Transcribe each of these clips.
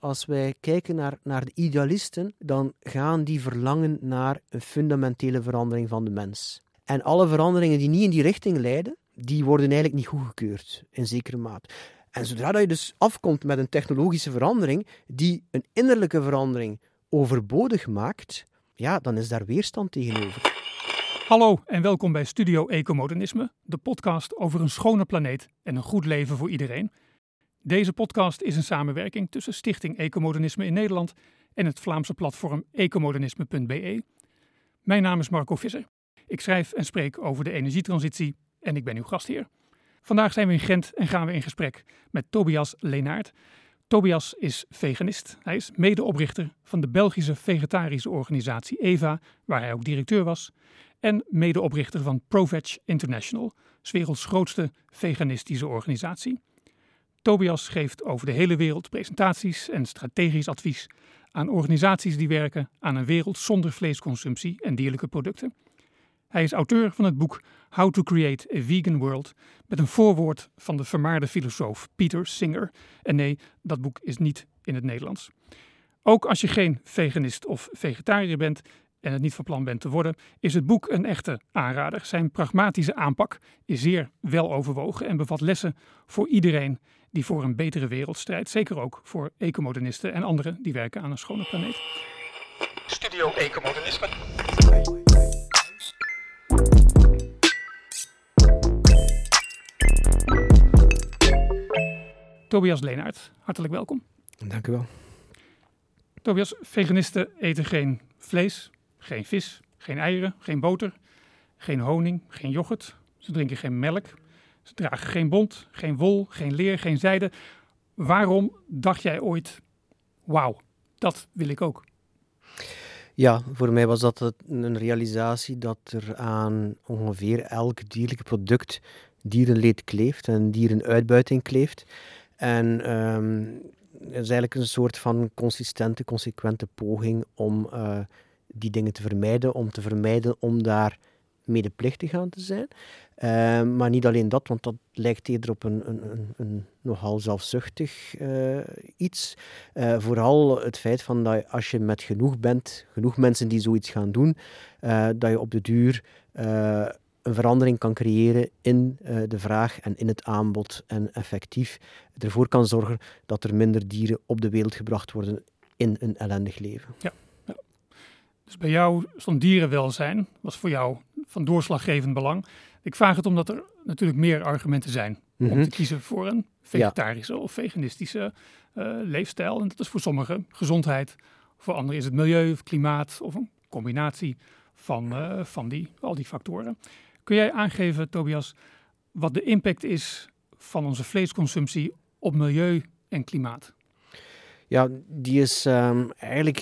als wij kijken naar, naar de idealisten, dan gaan die verlangen naar een fundamentele verandering van de mens. En alle veranderingen die niet in die richting leiden, die worden eigenlijk niet goedgekeurd, in zekere mate. En zodra dat je dus afkomt met een technologische verandering die een innerlijke verandering overbodig maakt, ja, dan is daar weerstand tegenover. Hallo en welkom bij Studio Ecomodernisme, de podcast over een schone planeet en een goed leven voor iedereen. Deze podcast is een samenwerking tussen Stichting Ecomodernisme in Nederland en het Vlaamse platform ecomodernisme.be. Mijn naam is Marco Visser. Ik schrijf en spreek over de energietransitie en ik ben uw gastheer. Vandaag zijn we in Gent en gaan we in gesprek met Tobias Leenaert. Tobias is veganist. Hij is medeoprichter van de Belgische vegetarische organisatie EVA, waar hij ook directeur was, en medeoprichter van ProVeg International, 's werelds grootste veganistische organisatie. Tobias geeft over de hele wereld presentaties en strategisch advies aan organisaties die werken aan een wereld zonder vleesconsumptie en dierlijke producten. Hij is auteur van het boek How to Create a Vegan World met een voorwoord van de vermaarde filosoof Peter Singer. En nee, dat boek is niet in het Nederlands. Ook als je geen veganist of vegetariër bent en het niet van plan bent te worden, is het boek een echte aanrader. Zijn pragmatische aanpak is zeer wel overwogen en bevat lessen voor iedereen die voor een betere wereld strijdt. Zeker ook voor ecomodernisten en anderen die werken aan een schone planeet. Studio Ecomodernisme. Tobias Leenaert, hartelijk welkom. Dank u wel. Tobias, veganisten eten geen vlees, geen vis, geen eieren, geen boter, geen honing, geen yoghurt. Ze drinken geen melk. Dragen geen bont, geen wol, geen leer, geen zijde. Waarom dacht jij ooit, wauw, dat wil ik ook? Ja, voor mij was dat een realisatie dat er aan ongeveer elk dierlijke product dierenleed kleeft en dierenuitbuiting kleeft. En um, het is eigenlijk een soort van consistente, consequente poging om uh, die dingen te vermijden, om te vermijden om daar medeplichtig aan te zijn. Uh, maar niet alleen dat, want dat lijkt eerder op een, een, een, een nogal zelfzuchtig uh, iets. Uh, vooral het feit van dat als je met genoeg bent, genoeg mensen die zoiets gaan doen, dat je op de duur een verandering kan creëren in de vraag en in het aanbod en effectief ervoor kan zorgen dat er minder dieren op de wereld gebracht worden in een ellendig leven. Ja, ja. Dus bij jou stond dierenwelzijn, was voor jou van doorslaggevend belang. Ik vraag het omdat er natuurlijk meer argumenten zijn mm -hmm. om te kiezen voor een vegetarische ja. of veganistische uh, leefstijl. En dat is voor sommigen gezondheid, voor anderen is het milieu of klimaat of een combinatie van, uh, van die, al die factoren. Kun jij aangeven, Tobias, wat de impact is van onze vleesconsumptie op milieu en klimaat? Ja, die is um, eigenlijk,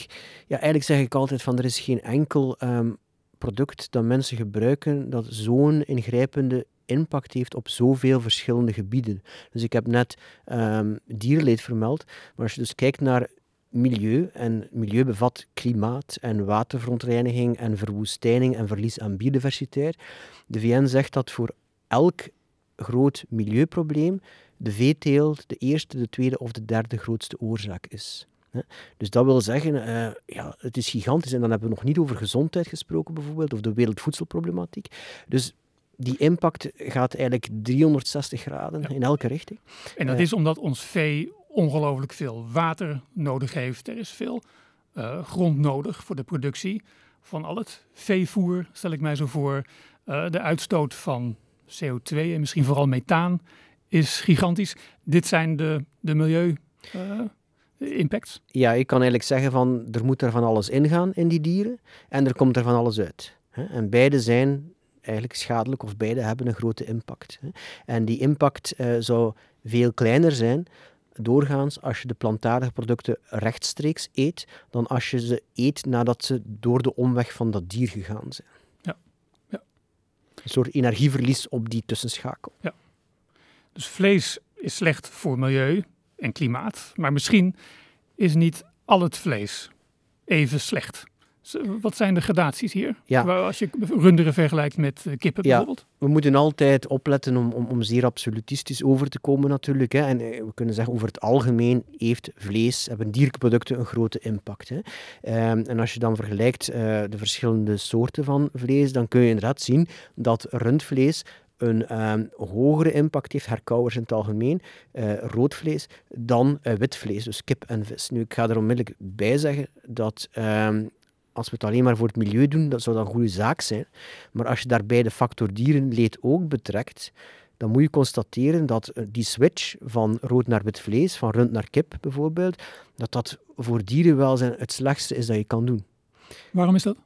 ja, eigenlijk zeg ik altijd van er is geen enkel um, product dat mensen gebruiken dat zo'n ingrijpende impact heeft op zoveel verschillende gebieden. Dus ik heb net um, dierleed vermeld, maar als je dus kijkt naar milieu. En milieu bevat klimaat en waterverontreiniging en verwoestijning en verlies aan biodiversiteit. De VN zegt dat voor elk groot milieuprobleem de veeteelt de eerste, de tweede of de derde grootste oorzaak is. Dus dat wil zeggen, uh, ja, het is gigantisch. En dan hebben we nog niet over gezondheid gesproken, bijvoorbeeld, of de wereldvoedselproblematiek. Dus die impact gaat eigenlijk 360 graden ja. in elke richting. En dat uh, is omdat ons vee ongelooflijk veel water nodig heeft. Er is veel uh, grond nodig voor de productie van al het veevoer, stel ik mij zo voor. Uh, de uitstoot van CO2 en misschien vooral methaan is gigantisch. Dit zijn de, de milieu. Impacts? Ja, ik kan eigenlijk zeggen van er moet er van alles ingaan in die dieren en er komt er van alles uit. En beide zijn eigenlijk schadelijk of beide hebben een grote impact. En die impact uh, zou veel kleiner zijn doorgaans als je de plantaardige producten rechtstreeks eet, dan als je ze eet nadat ze door de omweg van dat dier gegaan zijn. Ja. ja. Een soort energieverlies op die tussenschakel. Ja. Dus vlees is slecht voor milieu en klimaat, maar misschien is niet al het vlees even slecht. Wat zijn de gradaties hier? Ja. Als je runderen vergelijkt met eh, kippen Ja. bijvoorbeeld. We moeten altijd opletten om, om, om zeer absolutistisch over te komen natuurlijk. Hè. En eh, we kunnen zeggen, over het algemeen heeft vlees, hebben dierlijke producten een grote impact. Hè. Ehm, en als je dan vergelijkt eh, de verschillende soorten van vlees, dan kun je inderdaad zien dat rundvlees een ehm, hogere impact heeft, herkauwers in het algemeen, eh, rood vlees, dan eh, wit vlees, dus kip en vis. Nu, ik ga er onmiddellijk bij zeggen dat ehm, als we het alleen maar voor het milieu doen, dat zou dan een goede zaak zijn. Maar als je daarbij de factor dierenleed ook betrekt, dan moet je constateren dat eh, die switch van rood naar wit vlees, van rund naar kip bijvoorbeeld, dat dat voor dierenwelzijn het slechtste is dat je kan doen. Waarom is dat?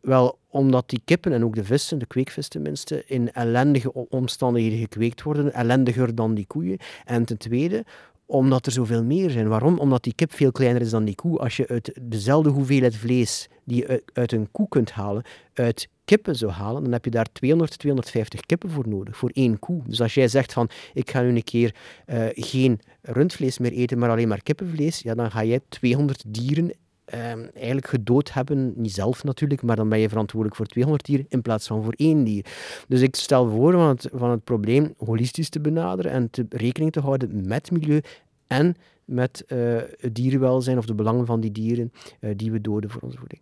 Wel, omdat die kippen en ook de vissen, de kweekvis tenminste, in ellendige omstandigheden gekweekt worden, ellendiger dan die koeien. En ten tweede, omdat er zoveel meer zijn. Waarom? Omdat die kip veel kleiner is dan die koe. Als je uit dezelfde hoeveelheid vlees die je uit- uit een koe kunt halen, uit kippen zou halen, dan heb je daar 200, 250 kippen voor nodig, voor één koe. Dus als jij zegt van, ik ga nu een keer eh, geen rundvlees meer eten, maar alleen maar kippenvlees, ja, dan ga jij 200 dieren ehm, eigenlijk gedood hebben. Niet zelf natuurlijk, maar dan ben je verantwoordelijk voor 200 dieren in plaats van voor één dier. Dus ik stel voor van het, van het probleem holistisch te benaderen en te, rekening te houden met milieu en met eh, het dierenwelzijn of de belangen van die dieren eh, die we doden voor onze voeding.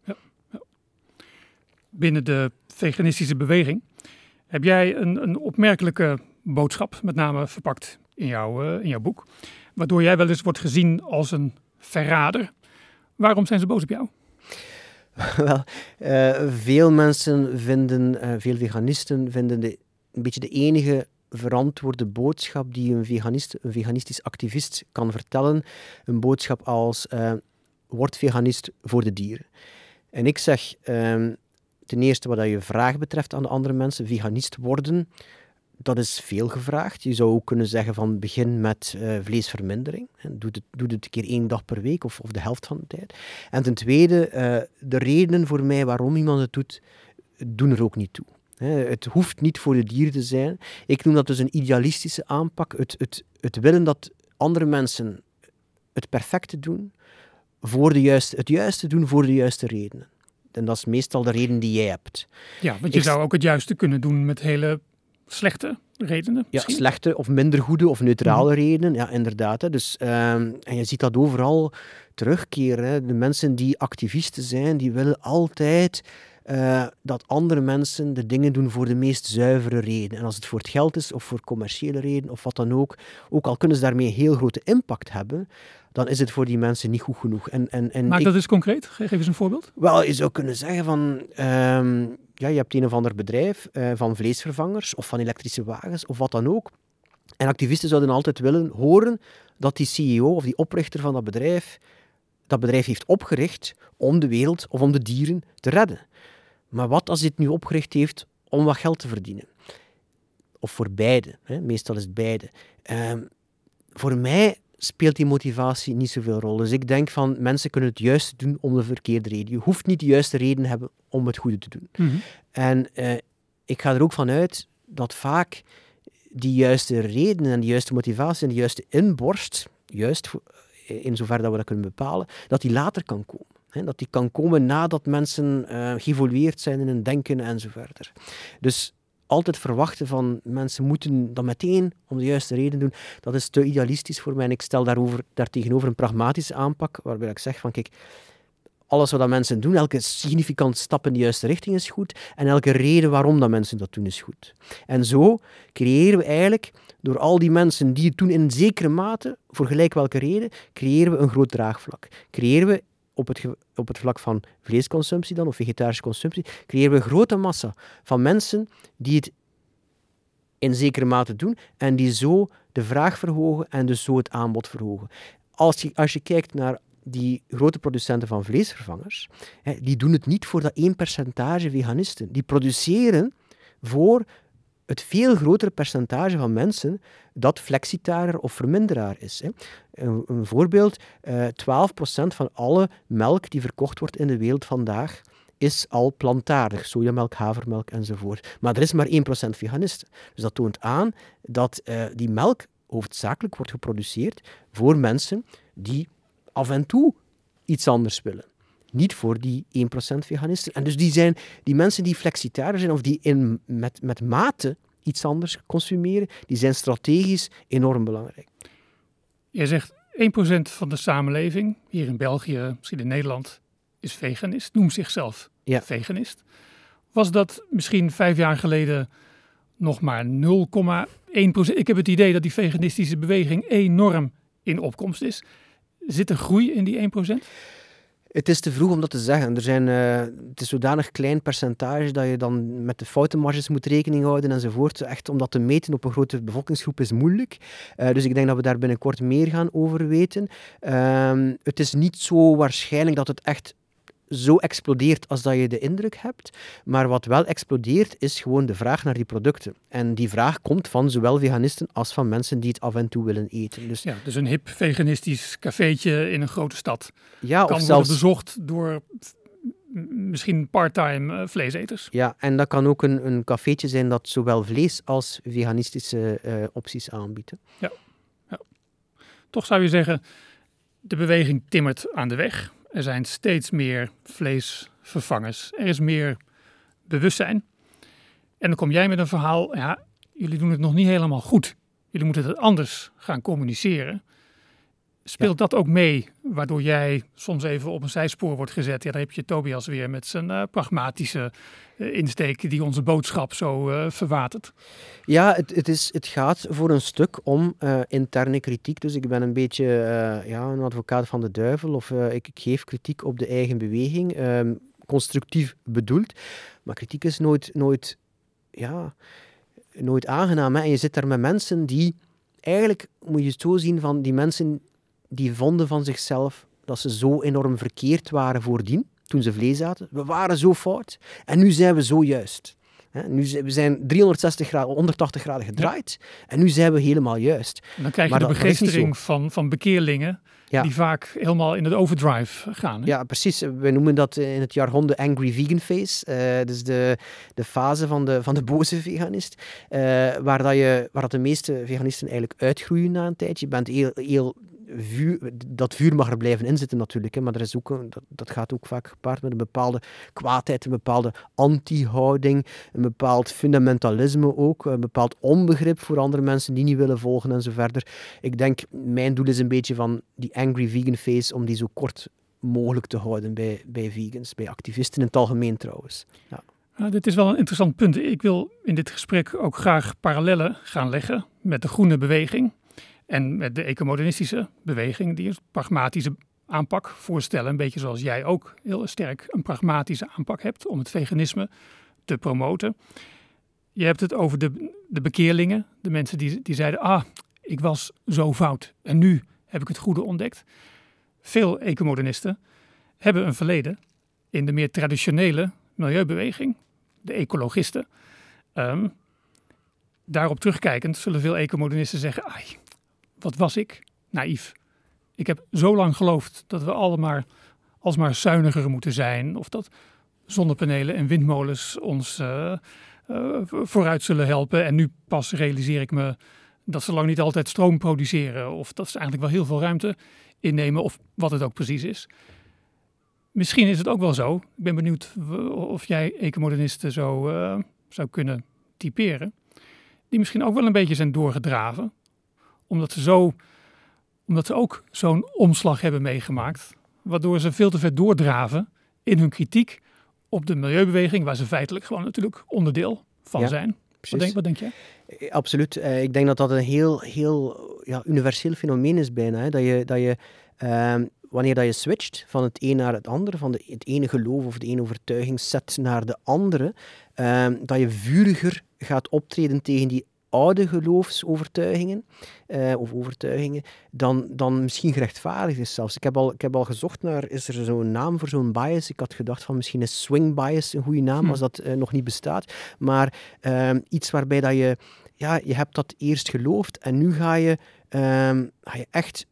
Binnen de veganistische beweging heb jij een, een opmerkelijke boodschap, met name verpakt in, jouw eh, in jouw boek, waardoor jij wel eens wordt gezien als een verrader. Waarom zijn ze boos op jou? Wel, eh, veel mensen vinden, eh, veel veganisten vinden de, een beetje de enige verantwoorde boodschap die een, veganist, een veganistisch activist kan vertellen, een boodschap als eh, word veganist voor de dieren. En ik zeg ehm, ten eerste wat je vraag betreft aan de andere mensen, veganist worden, dat is veel gevraagd. Je zou ook kunnen zeggen van begin met eh, vleesvermindering. Doe het, doe het een keer één dag per week of, of de helft van de tijd. En ten tweede, eh, de redenen voor mij waarom iemand het doet, doen er ook niet toe. Het hoeft niet voor de dieren te zijn. Ik noem dat dus een idealistische aanpak. Het, het, het willen dat andere mensen het perfecte doen, voor de juiste, het juiste doen voor de juiste redenen. En dat is meestal de reden die jij hebt. Ja, want je Ik- zou ook het juiste kunnen doen met hele slechte redenen. Ja, slechte of minder goede of neutrale redenen, ja, inderdaad. Hè. Dus, ehm, en je ziet dat overal terugkeren. Hè. De mensen die activisten zijn, die willen altijd eh, dat andere mensen de dingen doen voor de meest zuivere reden. En als het voor het geld is, of voor commerciële reden, of wat dan ook, ook al kunnen ze daarmee heel grote impact hebben, dan is het voor die mensen niet goed genoeg. En, en, en Maak ik- dat eens concreet. Ge- Geef eens een voorbeeld. wel, je zou kunnen zeggen van, ehm, ja, je hebt een of ander bedrijf eh, van vleesvervangers of van elektrische wagens of wat dan ook. En activisten zouden altijd willen horen dat die CEO of die oprichter van dat bedrijf dat bedrijf heeft opgericht om de wereld of om de dieren te redden. Maar wat als dit nu opgericht heeft om wat geld te verdienen? Of voor beide, hè? meestal is het beide. Ehm, voor mij speelt die motivatie niet zoveel rol. Dus ik denk van mensen kunnen het juiste doen om de verkeerde reden. Je hoeft niet de juiste reden te hebben om het goede te doen. Mhm. En eh, ik ga er ook van uit dat vaak die juiste redenen en die juiste motivatie en die juiste inborst, juist eh, in zover dat we dat kunnen bepalen, dat die later kan komen. Hè, dat die kan komen nadat mensen eh, geëvolueerd zijn in hun denken en zo verder. Dus altijd verwachten van mensen moeten dat meteen om de juiste reden doen, dat is te idealistisch voor mij. En ik stel daarover, daartegenover een pragmatische aanpak, waarbij ik zeg van kijk, alles wat dat mensen doen, elke significante stap in de juiste richting is goed en elke reden waarom dat mensen dat doen is goed. En zo creëren we eigenlijk, door al die mensen die het doen in zekere mate, voor gelijk welke reden, creëren we een groot draagvlak. Creëren we op het, op het vlak van vleesconsumptie dan, of vegetarische consumptie, creëren we een grote massa van mensen die het in zekere mate doen en die zo de vraag verhogen en dus zo het aanbod verhogen. Als je, als je kijkt naar die grote producenten van vleesvervangers, hè, die doen het niet voor dat één percentage veganisten. Die produceren voor het veel grotere percentage van mensen dat flexitariër of verminderaar is. Hè. Een, een voorbeeld, eh 12% van alle melk die verkocht wordt in de wereld vandaag is al plantaardig, sojamelk, havermelk enzovoort. Maar er is maar 1% veganisten. Dus dat toont aan dat eh, die melk hoofdzakelijk wordt geproduceerd voor mensen die af en toe iets anders willen. Niet voor die 1% veganisten. En dus die, zijn, die mensen die flexitariër zijn of die in, met, met mate iets anders consumeren, die zijn strategisch enorm belangrijk. Jij zegt 1% van de samenleving, hier in België, misschien in Nederland, is veganist, noemt zichzelf ja. veganist. Was dat misschien vijf jaar geleden nog maar 0,1%? Ik heb het idee dat die veganistische beweging enorm in opkomst is. Zit er groei in die 1%? Het is te vroeg om dat te zeggen. Er zijn, uh, het is zodanig klein percentage dat je dan met de foutenmarges moet rekening houden enzovoort. Echt om dat te meten op een grote bevolkingsgroep is moeilijk. Uh, dus ik denk dat we daar binnenkort meer gaan over weten. Uh, het is niet zo waarschijnlijk dat het echt zo explodeert als dat je de indruk hebt. Maar wat wel explodeert, is gewoon de vraag naar die producten. En die vraag komt van zowel veganisten als van mensen die het af en toe willen eten. Dus, ja, dus een hip veganistisch cafeetje in een grote stad ja, kan of zelfs... bezocht door misschien part-time uh, vleeseters. Ja, en dat kan ook een, een cafeetje zijn dat zowel vlees als veganistische uh, opties aanbiedt. Ja. ja. Toch zou je zeggen, de beweging timmert aan de weg. Er zijn steeds meer vleesvervangers. Er is meer bewustzijn. En dan kom jij met een verhaal, ja, jullie doen het nog niet helemaal goed. Jullie moeten het anders gaan communiceren. Speelt dat ook mee, waardoor jij soms even op een zijspoor wordt gezet? Ja, daar heb je Tobias weer met zijn uh, pragmatische uh, insteek die onze boodschap zo uh, verwatert. Ja, het, het, is, het gaat voor een stuk om interne kritiek. Dus ik ben een beetje ja, een advocaat van de duivel of ik, ik, geef kritiek op de eigen beweging. Um, constructief bedoeld. Maar kritiek is nooit, nooit, ja, nooit aangenaam. En je zit daar met mensen die eigenlijk moet je het zo zien van die mensen die vonden van zichzelf dat ze zo enorm verkeerd waren voordien, toen ze vlees aten. We waren zo fout en nu zijn we zo juist. nu zijn, we zijn 360 graden, 180 graden gedraaid en nu zijn we helemaal juist. En dan krijg je maar de begeestering van, van bekeerlingen die vaak helemaal in het overdrive gaan. Hè? Ja, precies. We noemen dat in het jargon de angry vegan face. Uh, dus de, de fase van de, van de boze veganist. Uh, waar, dat je, waar dat de meeste veganisten eigenlijk uitgroeien na een tijdje. Je bent heel, heel dat vuur mag er blijven inzitten natuurlijk, hè, maar er is ook dat, dat gaat ook vaak gepaard met een bepaalde kwaadheid, een bepaalde anti-houding, een bepaald fundamentalisme ook, een bepaald onbegrip voor andere mensen die niet willen volgen en zo verder. Ik denk, mijn doel is een beetje van die angry vegan face, om die zo kort mogelijk te houden bij, bij vegans, bij activisten in het algemeen trouwens. Ja. Dit is wel een interessant punt. Ik wil in dit gesprek ook graag parallellen gaan leggen met de groene beweging. En met de ecomodernistische beweging, die een pragmatische aanpak voorstellen. Een beetje zoals jij ook heel sterk een pragmatische aanpak hebt om het veganisme te promoten. Je hebt het over de, de bekeerlingen, de mensen die, die zeiden: Ah, ik was zo fout en nu heb ik het goede ontdekt. Veel ecomodernisten hebben een verleden in de meer traditionele milieubeweging, de ecologisten. Um, daarop terugkijkend zullen veel ecomodernisten zeggen: Ai, wat was ik naïef. Ik heb zo lang geloofd dat we allemaal alsmaar zuiniger moeten zijn. Of dat zonnepanelen en windmolens ons uh, uh, vooruit zullen helpen. En nu pas realiseer ik me dat ze lang niet altijd stroom produceren. Of dat ze eigenlijk wel heel veel ruimte innemen. Of wat het ook precies is. Misschien is het ook wel zo. Ik ben benieuwd of jij ecomodernisten zo uh, zou kunnen typeren. Die misschien ook wel een beetje zijn doorgedraven omdat ze, zo, omdat ze ook zo'n omslag hebben meegemaakt, waardoor ze veel te ver doordraven in hun kritiek op de milieubeweging, waar ze feitelijk gewoon natuurlijk onderdeel van zijn. Wat denk, wat denk jij? Eh, absoluut. Uh, ik denk dat dat een heel, heel ja, universeel fenomeen is bijna. Hè? Dat je, dat je uh, wanneer dat je switcht van het een naar het andere, van de, het ene geloof of de ene overtuigingszet naar de andere, uh, dat je vuriger gaat optreden tegen die oude geloofsovertuigingen uh, of overtuigingen dan, dan misschien gerechtvaardigd is zelfs. Ik heb, al, ik heb al gezocht naar, is er zo'n naam voor zo'n bias? Ik had gedacht van misschien is swing bias een goede naam, hm. als dat uh, nog niet bestaat. Maar uh, iets waarbij dat je, ja, je hebt dat eerst geloofd en nu ga je, ehm, ga je echt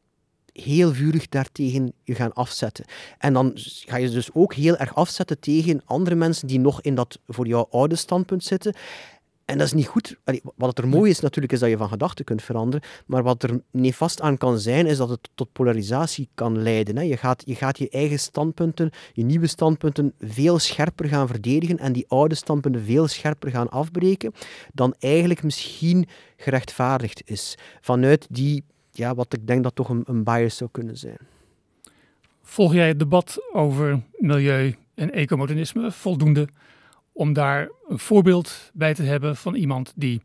heel vurig daartegen je gaan afzetten. En dan ga je dus ook heel erg afzetten tegen andere mensen die nog in dat voor jou oude standpunt zitten. En dat is niet goed. wat er mooi is natuurlijk, is dat je van gedachten kunt veranderen. Maar wat er nefast aan kan zijn, is dat het tot polarisatie kan leiden. Hè. Je, gaat, je gaat je eigen standpunten, je nieuwe standpunten, veel scherper gaan verdedigen en die oude standpunten veel scherper gaan afbreken, dan eigenlijk misschien gerechtvaardigd is. Vanuit die, ja, wat ik denk dat toch een, een bias zou kunnen zijn. Volg jij het debat over milieu en ecomodernisme voldoende om daar een voorbeeld bij te hebben van iemand die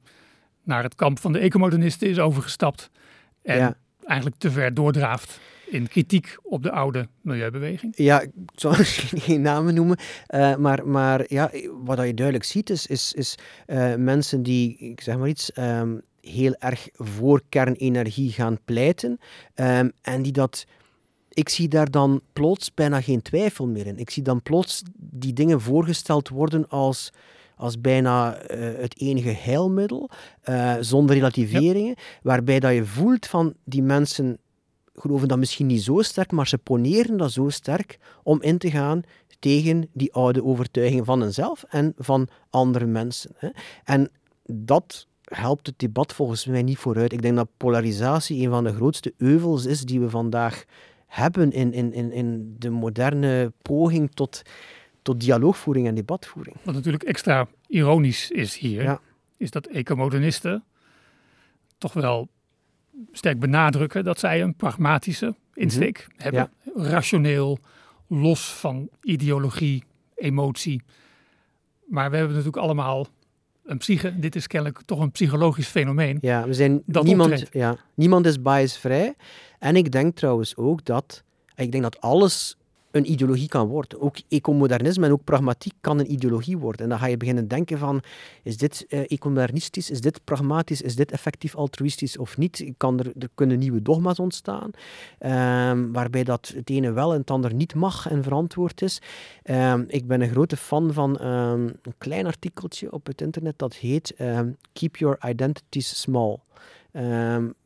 naar het kamp van de ecomodernisten is overgestapt en eigenlijk te ver doordraaft in kritiek op de oude milieubeweging? Ja, ik zal misschien geen namen noemen, uh, maar, maar ja, wat je duidelijk ziet is, is, is uh, mensen die, ik zeg maar iets, um, heel erg voor kernenergie gaan pleiten um, en die dat ik zie daar dan plots bijna geen twijfel meer in. Ik zie dan plots die dingen voorgesteld worden als, als bijna uh, het enige heilmiddel, uh, zonder relativeringen, waarbij dat je voelt van die mensen geloven dat misschien niet zo sterk, maar ze poneren dat zo sterk om in te gaan tegen die oude overtuigingen van henzelf en van andere mensen. Hè. En dat helpt het debat volgens mij niet vooruit. Ik denk dat polarisatie een van de grootste euvels is die we vandaag hebben in, in, in, in de moderne poging tot, tot dialoogvoering en debatvoering. Wat natuurlijk extra ironisch is hier, is dat ecomodernisten toch wel sterk benadrukken dat zij een pragmatische insteek mhm. hebben. Rationeel, los van ideologie, emotie. Maar we hebben natuurlijk allemaal een psyche. Dit is kennelijk toch een psychologisch fenomeen. Ja, we zijn niemand, ja, niemand is biasvrij. En ik denk trouwens ook dat, ik denk dat alles een ideologie kan worden. Ook ecomodernisme en ook pragmatiek kan een ideologie worden. En dan ga je beginnen denken van, is dit uh, ecomodernistisch, is dit pragmatisch, is dit effectief altruïstisch of niet? Kan er, er kunnen nieuwe dogma's ontstaan, um, waarbij dat het ene wel en het ander niet mag en verantwoord is. Um, ik ben een grote fan van um, een klein artikeltje op het internet dat heet Keep Your Identities Small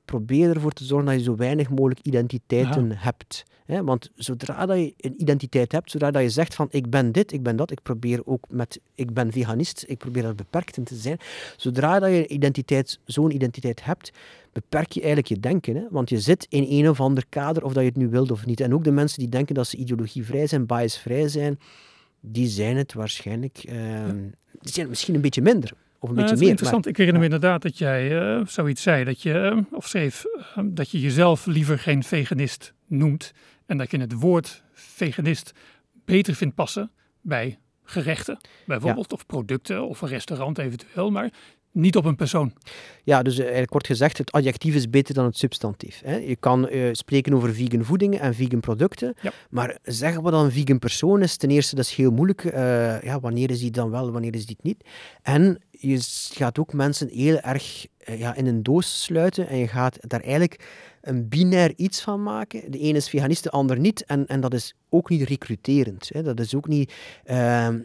probeer ervoor te zorgen dat je zo weinig mogelijk identiteiten hebt. want zodra dat je een identiteit hebt, zodra dat je zegt van ik ben dit, ik ben dat, ik probeer ook met ik ben veganist, ik probeer er beperkt in te zijn. Zodra dat je identiteit, zo'n identiteit hebt, beperk je eigenlijk je denken. Hè? Want je zit in een of ander kader, of dat je het nu wilt of niet. En ook de mensen die denken dat ze ideologievrij zijn, biasvrij zijn, die zijn het waarschijnlijk, uh, die zijn misschien een beetje minder. Of een beetje meer. Interessant. ik herinner me inderdaad dat jij uh, zoiets zei, dat je, uh, of schreef, uh, dat je jezelf liever geen veganist noemt. En dat je het woord veganist beter vindt passen bij gerechten, bijvoorbeeld, of producten, of een restaurant eventueel. Maar niet op een persoon. Ja, dus eigenlijk kort gezegd, het adjectief is beter dan het substantief. Hè. Je kan uh, spreken over vegan voedingen en vegan producten, ja. maar zeggen wat dan een vegan persoon is, ten eerste, dat is heel moeilijk. Uh, ja, wanneer is die dan wel, wanneer is die niet? En je gaat ook mensen heel erg uh, ja, in een doos sluiten en je gaat daar eigenlijk een binair iets van maken. De ene is veganist, de ander niet. En, en dat is ook niet recruterend. Hè. Dat is ook niet... Ehm,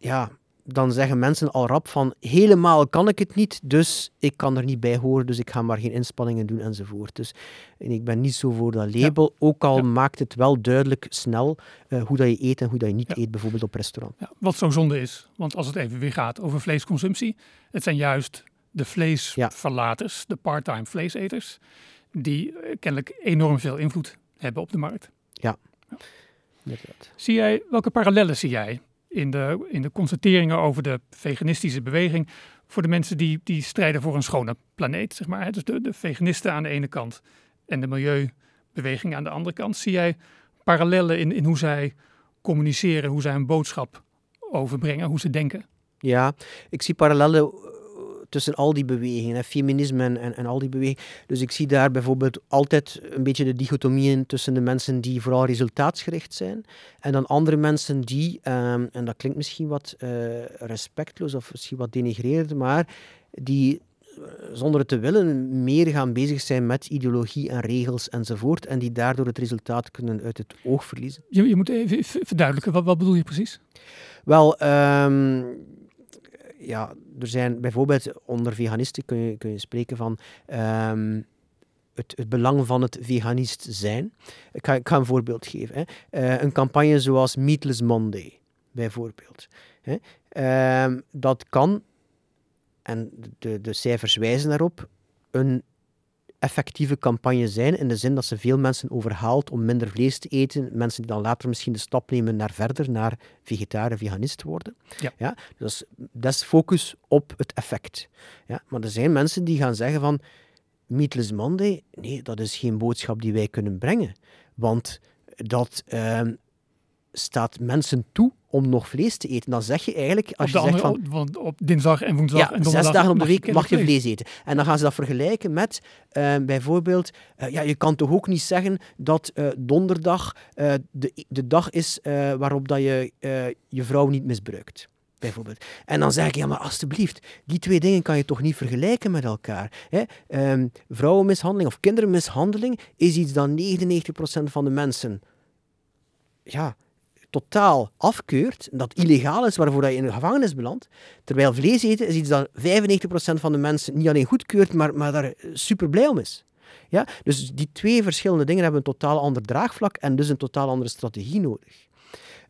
ja, dan zeggen mensen al rap van helemaal kan ik het niet, dus ik kan er niet bij horen, dus ik ga maar geen inspanningen doen enzovoort. Dus en ik ben niet zo voor dat label, ook al maakt het wel duidelijk snel uh, hoe dat je eet en hoe dat je niet eet, bijvoorbeeld op restaurant. wat zo zonde is, want als het even weer gaat over vleesconsumptie, het zijn juist de vleesverlaters, de part-time vleeseters, die eh, kennelijk enorm veel invloed hebben op de markt. Ja. Zie jij, welke parallellen zie jij in de, in de constateringen over de veganistische beweging voor de mensen die, die strijden voor een schone planeet, zeg maar. Dus de, de veganisten aan de ene kant en de milieubeweging aan de andere kant. Zie jij parallellen in, in hoe zij communiceren, hoe zij een boodschap overbrengen, hoe ze denken? Ja, ik zie parallellen tussen al die bewegingen, feminisme en, en, al die bewegingen. Dus ik zie daar bijvoorbeeld altijd een beetje de dichotomieën tussen de mensen die vooral resultaatsgericht zijn en dan andere mensen die, ehm, en dat klinkt misschien wat uh, respectloos of misschien wat denigrerend, maar die eh, zonder het te willen meer gaan bezig zijn met ideologie en regels enzovoort en die daardoor het resultaat kunnen uit het oog verliezen. Je, je moet even verduidelijken, wat, wat bedoel je precies? Wel, um, ja, er zijn bijvoorbeeld onder veganisten kun je, kun je spreken van um, het, het, belang van het veganist zijn. Ik ga, een voorbeeld geven. Hè. Uh, een campagne zoals Meatless Monday, bijvoorbeeld. Hè. Um, dat kan en de, de cijfers wijzen daarop, een effectieve campagne zijn, in de zin dat ze veel mensen overhaalt om minder vlees te eten. Mensen die dan later misschien de stap nemen naar verder, naar vegetariër, veganist worden. Ja. Ja, dus dat is focus op het effect. Ja, maar er zijn mensen die gaan zeggen van, Meatless Monday, nee, dat is geen boodschap die wij kunnen brengen. Want dat ehm, staat mensen toe om nog vlees te eten. Dan zeg je eigenlijk, als je zegt van... op dinsdag en woensdag Ja, en donderdag zes dagen op de week mag je vlees. eten. En dan gaan ze dat vergelijken met eh, bijvoorbeeld, eh, ja, je kan toch ook niet zeggen dat eh, donderdag de, de dag is waarop dat je je vrouw niet misbruikt. Bijvoorbeeld. En dan zeg ik, ja, maar alstublieft, die twee dingen kan je toch niet vergelijken met elkaar. Hè? Ehm, vrouwenmishandeling of kindermishandeling is iets dat 99% van de mensen ja, totaal afkeurt, dat illegaal is, waarvoor je in de gevangenis belandt. Terwijl vlees eten is iets dat 95% van de mensen niet alleen goedkeurt, maar, maar daar super blij om is. Ja? Dus die twee verschillende dingen hebben een totaal ander draagvlak en dus een totaal andere strategie nodig.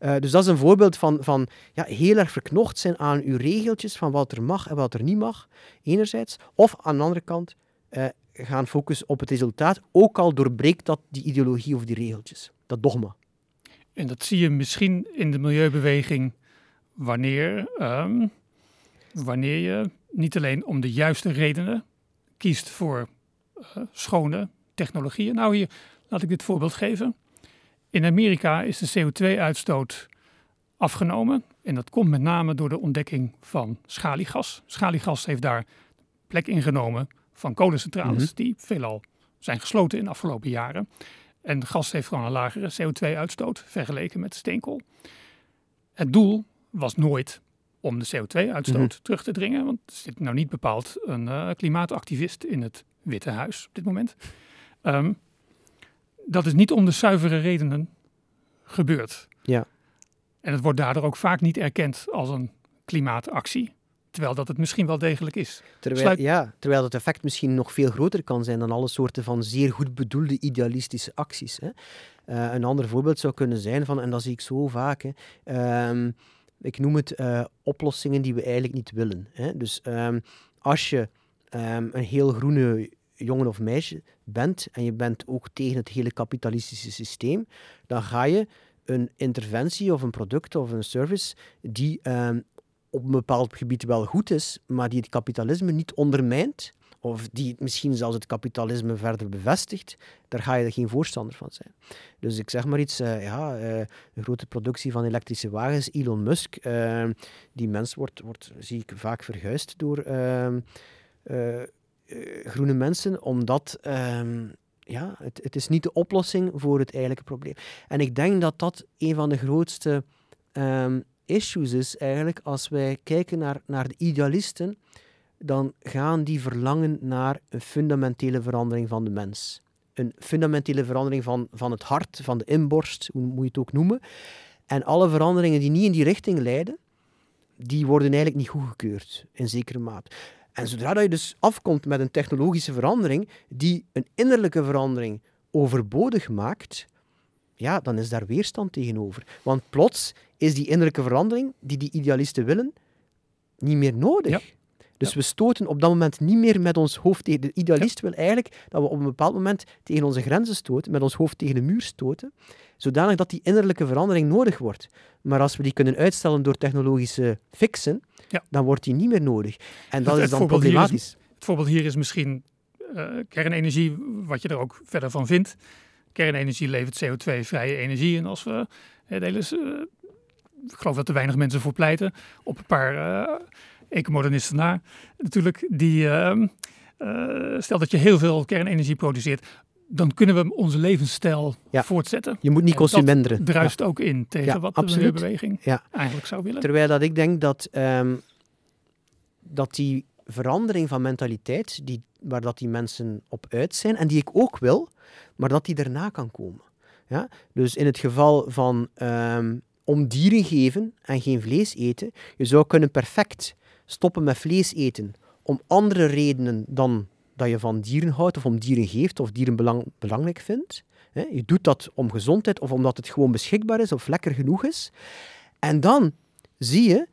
Uh, dus dat is een voorbeeld van, van ja, heel erg verknocht zijn aan uw regeltjes van wat er mag en wat er niet mag, enerzijds. Of aan de andere kant uh, gaan focussen op het resultaat, ook al doorbreekt dat die ideologie of die regeltjes, dat dogma. En dat zie je misschien in de milieubeweging wanneer, um, wanneer je niet alleen om de juiste redenen kiest voor uh, schone technologieën. Nou, hier laat ik dit voorbeeld geven. In Amerika is de CO2-uitstoot afgenomen. En dat komt met name door de ontdekking van schaliegas. Schaliegas heeft daar plek ingenomen van kolencentrales, mm -hmm. die veelal zijn gesloten in de afgelopen jaren. En gas heeft gewoon een lagere CO2-uitstoot vergeleken met steenkool. Het doel was nooit om de CO2-uitstoot mm -hmm. terug te dringen, want er zit nou niet bepaald een uh, klimaatactivist in het Witte Huis op dit moment. Um, dat is niet om de zuivere redenen gebeurd. Ja. En het wordt daardoor ook vaak niet erkend als een klimaatactie. Terwijl dat het misschien wel degelijk is. Terwijl, Sluit... ja, terwijl het effect misschien nog veel groter kan zijn dan alle soorten van zeer goed bedoelde idealistische acties. Hè. Uh, een ander voorbeeld zou kunnen zijn van, en dat zie ik zo vaak, hè, um, ik noem het uh, oplossingen die we eigenlijk niet willen. Hè. Dus um, als je um, een heel groene jongen of meisje bent en je bent ook tegen het hele kapitalistische systeem, dan ga je een interventie of een product of een service die um, op een bepaald gebied wel goed is, maar die het kapitalisme niet ondermijnt, of die misschien zelfs het kapitalisme verder bevestigt, daar ga je er geen voorstander van zijn. Dus ik zeg maar iets, uh, ja, een grote productie van elektrische wagens, Elon Musk, uh, die mens wordt, wordt, zie ik vaak verguisd door groene mensen, omdat um, ja, het, het is niet de oplossing voor het eigenlijke probleem. En ik denk dat dat een van de grootste um, issues is eigenlijk als wij kijken naar, naar de idealisten, dan gaan die verlangen naar een fundamentele verandering van de mens. Een fundamentele verandering van, van het hart, van de inborst, hoe moet je het ook noemen. En alle veranderingen die niet in die richting leiden, die worden eigenlijk niet goedgekeurd, in zekere mate. En zodra dat je dus afkomt met een technologische verandering die een innerlijke verandering overbodig maakt, ja, dan is daar weerstand tegenover. Want plots is die innerlijke verandering die die idealisten willen niet meer nodig. Ja. Dus Ja. we stoten op dat moment niet meer met ons hoofd tegen... De idealist wil eigenlijk dat we op een bepaald moment tegen onze grenzen stoten, met ons hoofd tegen de muur stoten, zodanig dat die innerlijke verandering nodig wordt. Maar als we die kunnen uitstellen door technologische fixen, dan wordt die niet meer nodig. En dat is dan is- problematisch. Het voorbeeld hier is misschien eh, kernenergie, wat je er ook verder van vindt. Kernenergie levert CO2-vrije energie. En als we het hele, eh, ik geloof dat er weinig mensen voor pleiten, op een paar eh ecomodernisten na natuurlijk, die, ehm, eh, stel dat je heel veel kernenergie produceert, dan kunnen we onze levensstijl Ja. voortzetten. Je moet niet En dat consumenderen. druist ook in tegen Ja, wat de absoluut. Ja. eigenlijk zou willen. Terwijl dat ik denk dat, ehm, dat die verandering van mentaliteit, die, waar dat die mensen op uit zijn, en die ik ook wil, maar dat die daarna kan komen. Ja? Dus in het geval van ehm, om dieren geven en geen vlees eten, je zou kunnen perfect stoppen met vlees eten om andere redenen dan dat je van dieren houdt of om dieren geeft of dieren belang, belangrijk vindt. Je doet dat om gezondheid of omdat het gewoon beschikbaar is of lekker genoeg is. En dan zie je,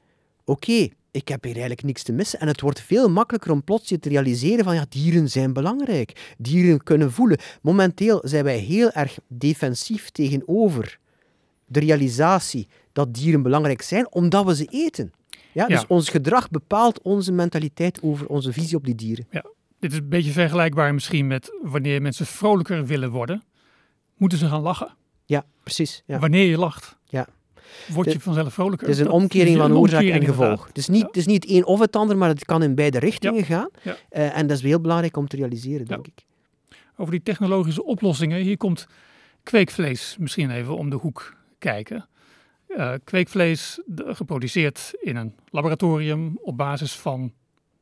oké, ik heb hier eigenlijk niks te missen. En het wordt veel makkelijker om plots je te realiseren van ja, dieren zijn belangrijk. Dieren kunnen voelen. Momenteel zijn wij heel erg defensief tegenover de realisatie dat dieren belangrijk zijn, omdat we ze eten. Ja, dus Ja. ons gedrag bepaalt onze mentaliteit over onze visie op die dieren. Dit is een beetje vergelijkbaar misschien met wanneer mensen vrolijker willen worden, moeten ze gaan lachen. Ja, precies. Ja. Wanneer je lacht, Ja. Word je vanzelf vrolijker. Het is een omkering van oorzaak en gevolg. Het is, niet, het is niet het een of het ander, maar het kan in beide richtingen gaan. Eh, en dat is heel belangrijk om te realiseren, denk ik. Over die technologische oplossingen, hier komt kweekvlees misschien even om de hoek kijken. Eh, kweekvlees de- geproduceerd in een laboratorium op basis van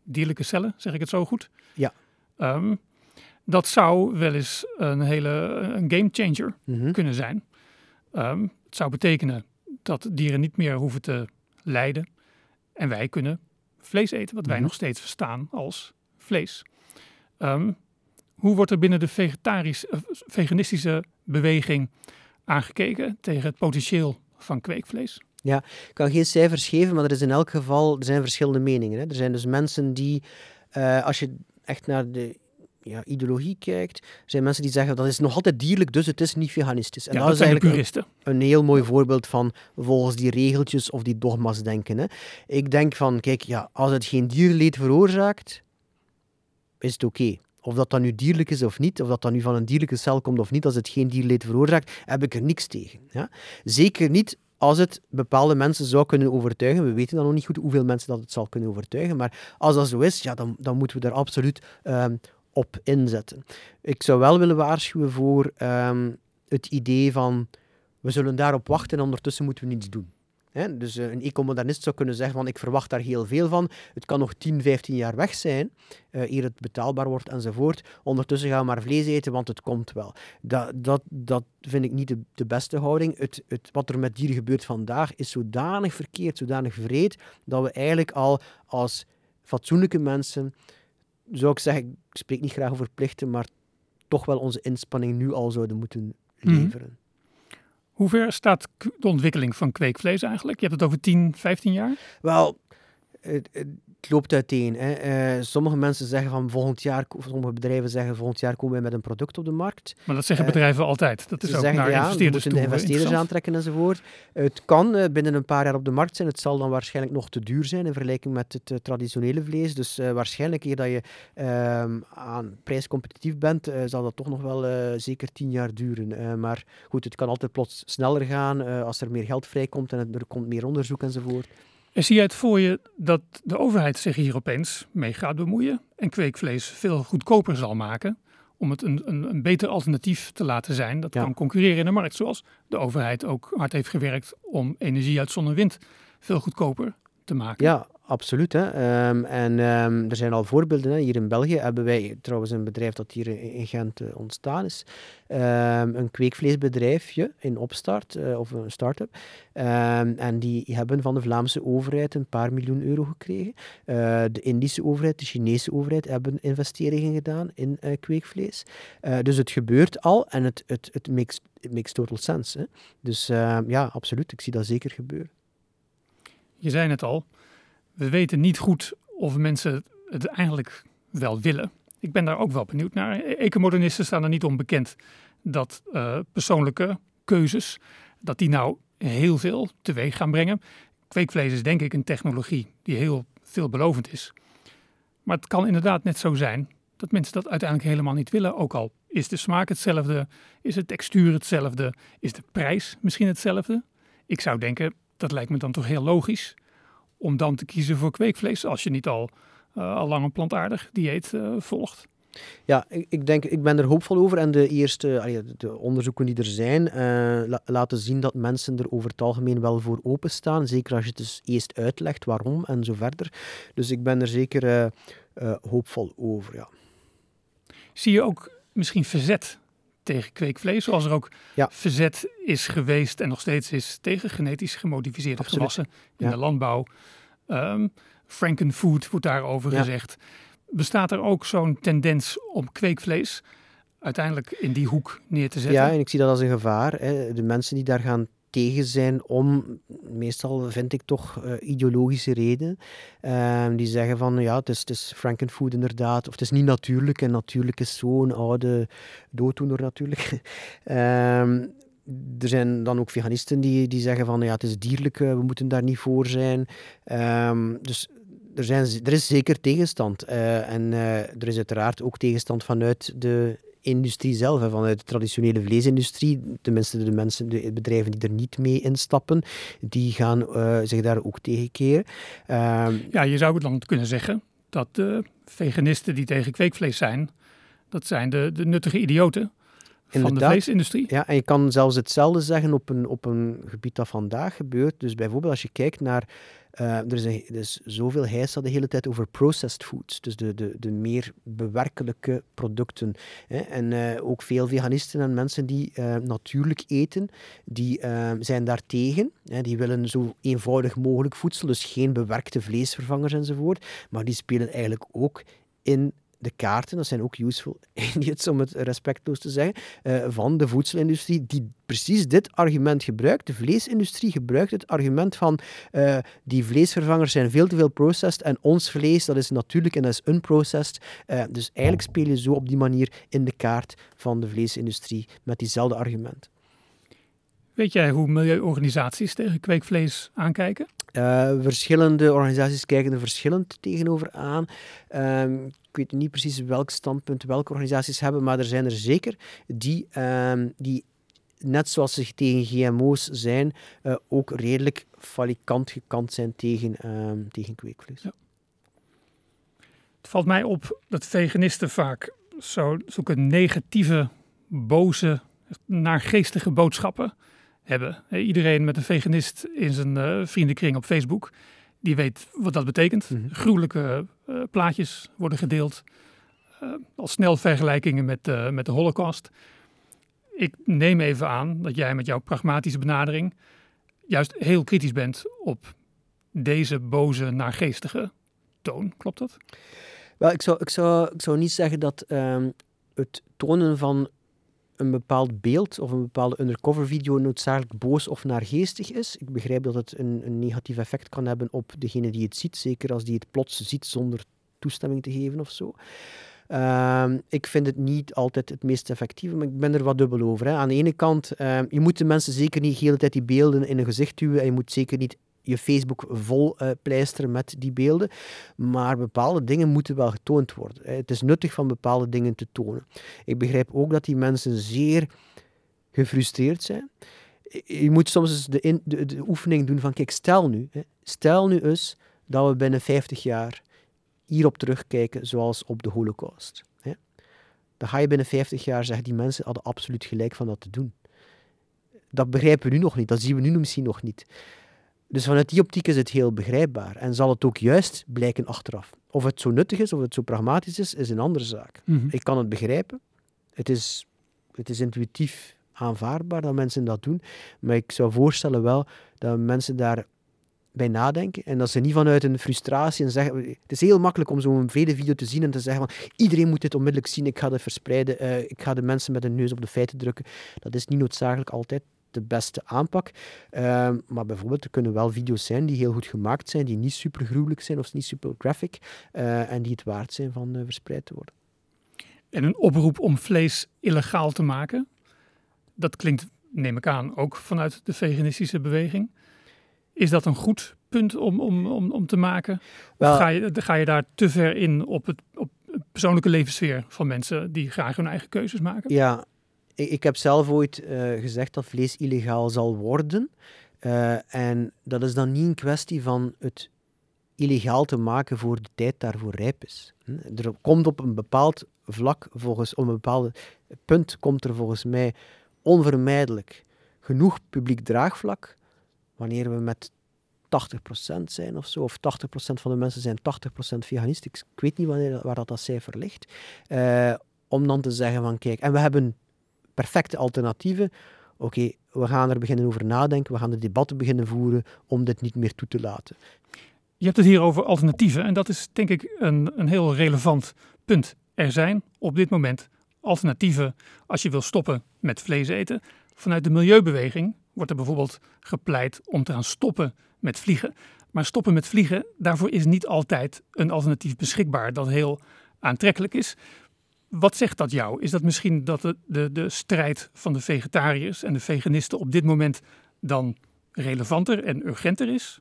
dierlijke cellen, zeg ik het zo goed? Ja. Ehm, dat zou wel eens een hele een game changer Mhm. kunnen zijn. Ehm, het zou betekenen dat dieren niet meer hoeven te lijden en wij kunnen vlees eten, wat wij Mhm. nog steeds verstaan als vlees. Ehm, hoe wordt er binnen de vegetarisch, eh, veganistische beweging aangekeken tegen het potentieel van kweekvlees? Ik kan geen cijfers geven, maar er is in elk geval er zijn verschillende meningen. Hè. Er zijn dus mensen die, eh, als je echt naar de ja, ideologie kijkt, zijn mensen die zeggen dat is nog altijd dierlijk, dus het is niet veganistisch. En ja, dat, dat is eigenlijk een heel mooi voorbeeld van volgens die regeltjes of die dogma's denken. Hè. Ik denk van, kijk, ja, als het geen dierleed veroorzaakt, is het oké. Of dat dan nu dierlijk is of niet, of dat dan nu van een dierlijke cel komt of niet, als het geen dierleed veroorzaakt, heb ik er niks tegen. Ja. Zeker niet als het bepaalde mensen zou kunnen overtuigen. We weten dan nog niet goed hoeveel mensen dat het zal kunnen overtuigen, maar als dat zo is, ja, dan, dan moeten we daar absoluut ehm, op inzetten. Ik zou wel willen waarschuwen voor ehm, het idee van we zullen daarop wachten en ondertussen moeten we niets doen. Dus eh, een ecomodernist zou kunnen zeggen van ik verwacht daar heel veel van. Het kan nog 10, 15 jaar weg zijn, eh eer het betaalbaar wordt enzovoort. Ondertussen gaan we maar vlees eten, want het komt wel. Dat, dat, dat vind ik niet de, de beste houding. Het, het, wat er met dieren gebeurt vandaag is zodanig verkeerd, zodanig vreed, dat we eigenlijk al als fatsoenlijke mensen, zou ik zeggen, ik spreek niet graag over plichten, maar toch wel onze inspanning nu al zouden moeten Mhm. leveren. Hoe ver staat de ontwikkeling van kweekvlees eigenlijk? Je hebt het over 10, 15 jaar? Wel, het, loopt uiteen. Hè. Eh, sommige mensen zeggen van volgend jaar, sommige bedrijven zeggen volgend jaar komen wij met een product op de markt. Maar dat zeggen Eh, bedrijven altijd. Dat is Ze ook zeggen naar ja, investeerders toe de eh, investeerders aantrekken enzovoort. Het kan binnen een paar jaar op de markt zijn. Het zal dan waarschijnlijk nog te duur zijn in vergelijking met het traditionele vlees. Dus waarschijnlijk eer dat je ehm, aan prijscompetitief bent, zal dat toch nog wel zeker tien jaar duren. Maar goed, het kan altijd plots sneller gaan als er meer geld vrijkomt en er komt meer onderzoek enzovoort. En zie jij het voor je dat de overheid zich hier opeens mee gaat bemoeien en kweekvlees veel goedkoper zal maken om het een, een, een beter alternatief te laten zijn dat Ja. kan concurreren in de markt, zoals de overheid ook hard heeft gewerkt om energie uit zon en wind veel goedkoper te maken. Ja, absoluut. Hè. Ehm, en ehm, er zijn al voorbeelden. Hè. Hier in België hebben wij trouwens een bedrijf dat hier in, Gent eh, ontstaan is. Ehm, een kweekvleesbedrijfje in opstart, eh, of een start-up. En die hebben van de Vlaamse overheid een paar miljoen euro gekregen. Eh, de Indische overheid, de Chinese overheid hebben investeringen gedaan in kweekvlees. Dus het gebeurt al en het, het, het makes, makes total sense. Hè. Dus ja, absoluut. Ik zie dat zeker gebeuren. Je zei het al, we weten niet goed of mensen het eigenlijk wel willen. Ik ben daar ook wel benieuwd naar. E- Ecomodernisten staan er niet onbekend dat eh, persoonlijke keuzes, dat die nou heel veel teweeg gaan brengen. Kweekvlees is denk ik een technologie die heel veelbelovend is. Maar het kan inderdaad net zo zijn dat mensen dat uiteindelijk helemaal niet willen. Ook al is de smaak hetzelfde, is de textuur hetzelfde, is de prijs misschien hetzelfde. Ik zou denken, dat lijkt me dan toch heel logisch om dan te kiezen voor kweekvlees als je niet al, eh, al lang een plantaardig dieet eh, volgt. Ja, ik, ik denk, ik ben er hoopvol over. En de eerste de- de onderzoeken die er zijn, eh, la- laten zien dat mensen er over het algemeen wel voor openstaan. Zeker als je het dus eerst uitlegt waarom en zo verder. Dus ik ben er zeker hoopvol over. Ja. Zie je ook misschien verzet tegen kweekvlees, zoals er ook Ja. verzet is geweest en nog steeds is tegen genetisch gemodificeerde Absoluut. gewassen in Ja. de landbouw. Ehm Frankenfood wordt daarover Ja. gezegd. Bestaat er ook zo'n tendens om kweekvlees uiteindelijk in die hoek neer te zetten? ja, en ik zie dat als een gevaar. Hè. De mensen die daar gaan tegen zijn om, meestal vind ik toch uh, ideologische redenen, ehm, die zeggen van ja, het is, het is frankenfood inderdaad, of het is niet natuurlijk en natuurlijk is zo'n oude dooddoener natuurlijk. um, er zijn dan ook veganisten die, die zeggen van ja, het is dierlijk, we moeten daar niet voor zijn. Um, dus er, zijn, er is zeker tegenstand. Uh, en er is uiteraard ook tegenstand vanuit de industrie zelf, hè, vanuit de traditionele vleesindustrie. Tenminste, de mensen, de bedrijven die er niet mee instappen, die gaan uh, zich daar ook tegen keren. ja, je zou het dan kunnen zeggen dat de veganisten die tegen kweekvlees zijn, dat zijn de, de nuttige idioten van de vleesindustrie. Ja, en je kan zelfs hetzelfde zeggen op een, op een gebied dat vandaag gebeurt. Dus bijvoorbeeld als je kijkt naar uh, er, is een, er is zoveel heisa de hele tijd over processed foods, dus de, de, de meer bewerkelijke producten. Hè. En uh, ook veel veganisten en mensen die uh, natuurlijk eten, die zijn daartegen. Hè. Die willen zo eenvoudig mogelijk voedsel, dus geen bewerkte vleesvervangers enzovoort. Maar die spelen eigenlijk ook in de kaarten, dat zijn ook useful idiots om het respectloos te zeggen, uh, van de voedselindustrie, die precies dit argument gebruikt. De vleesindustrie gebruikt het argument van uh, die vleesvervangers zijn veel te veel processed en ons vlees, dat is natuurlijk en dat is unprocessed. Uh, dus eigenlijk speel je zo op die manier in de kaart van de vleesindustrie met diezelfde argument. Weet jij hoe milieuorganisaties tegen kweekvlees aankijken? Uh, verschillende organisaties kijken er verschillend tegenover aan. Uh, ik weet niet precies welk standpunt welke organisaties hebben, maar er zijn er zeker die, uh, die net zoals ze tegen GMO's zijn, uh, ook redelijk falikant gekant zijn tegen, ehm, tegen kweekvlees. Het valt mij op dat veganisten vaak zo, zulke negatieve, boze, naargeestige boodschappen hebben. Iedereen met een veganist in zijn uh, vriendenkring op Facebook, die weet wat dat betekent. Mm Gruwelijke uh, plaatjes worden gedeeld. Al snel vergelijkingen met, met de Holocaust. Ik neem even aan dat jij met jouw pragmatische benadering juist heel kritisch bent op deze boze, naargeestige toon. Klopt dat? Wel, ik zou, ik zou, ik zou niet zeggen dat um, het tonen van een bepaald beeld of een bepaalde undercover video noodzakelijk boos of naargeestig is. Ik begrijp dat het een, een negatief effect kan hebben op degene die het ziet, zeker als die het plots ziet zonder toestemming te geven of zo. Uh, ik vind het niet altijd het meest effectieve, maar ik ben er wat dubbel over. Hè. Aan de ene kant, uh, je moet de mensen zeker niet de hele tijd die beelden in een gezicht duwen en je moet zeker niet je Facebook vol uh, pleisteren met die beelden. Maar bepaalde dingen moeten wel getoond worden. Het is nuttig van bepaalde dingen te tonen. Ik begrijp ook dat die mensen zeer gefrustreerd zijn. Je moet soms eens de, de oefening doen van, kijk, stel nu, hè, stel nu eens dat we binnen 50 jaar hierop terugkijken zoals op de holocaust. Hè. Dan ga je binnen 50 jaar zeggen, die mensen hadden absoluut gelijk van dat te doen. Dat begrijpen we nu nog niet, dat zien we nu misschien nog niet. Dus vanuit die optiek is het heel begrijpbaar en zal het ook juist blijken achteraf. Of het zo nuttig is, of het zo pragmatisch is, is een andere zaak. Mhm. Ik kan het begrijpen. Het is, het is intuïtief aanvaardbaar dat mensen dat doen, maar ik zou voorstellen wel dat mensen daar bij nadenken en dat ze niet vanuit een frustratie en zeggen... Het is heel makkelijk om zo'n video te zien en te zeggen van iedereen moet dit onmiddellijk zien, ik ga het verspreiden, uh, ik ga de mensen met een neus op de feiten drukken. Dat is niet noodzakelijk altijd de beste aanpak. Ehm, maar bijvoorbeeld, er kunnen wel video's zijn die heel goed gemaakt zijn, die niet super gruwelijk zijn of niet super graphic, uh, en die het waard zijn van uh, verspreid te worden. En een oproep om vlees illegaal te maken, dat klinkt, neem ik aan, ook vanuit de veganistische beweging. Is dat een goed punt om, om, om, om te maken? Wel, of ga je, ga je daar te ver in op het op persoonlijke levenssfeer van mensen die graag hun eigen keuzes maken? Ja, ik, heb zelf ooit uh, gezegd dat vlees illegaal zal worden. Uh, en dat is dan niet een kwestie van het illegaal te maken voor de tijd daarvoor rijp is. Hm? Er komt op een bepaald vlak, volgens, op een bepaald punt, komt er volgens mij onvermijdelijk genoeg publiek draagvlak wanneer we met 80% zijn of zo, of 80% van de mensen zijn 80% veganist. Ik, weet niet wanneer, waar dat, dat cijfer ligt. Uh, om dan te zeggen van kijk, en we hebben perfecte alternatieven. Oké, we gaan er beginnen over nadenken, we gaan de debatten beginnen voeren om dit niet meer toe te laten. Je hebt het hier over alternatieven en dat is denk ik een, een heel relevant punt. Er zijn op dit moment alternatieven als je wil stoppen met vlees eten. Vanuit de milieubeweging wordt er bijvoorbeeld gepleit om te gaan stoppen met vliegen. Maar stoppen met vliegen, daarvoor is niet altijd een alternatief beschikbaar dat heel aantrekkelijk is. Wat zegt dat jou? Is dat misschien dat de, de, de strijd van de vegetariërs en de veganisten op dit moment dan relevanter en urgenter is?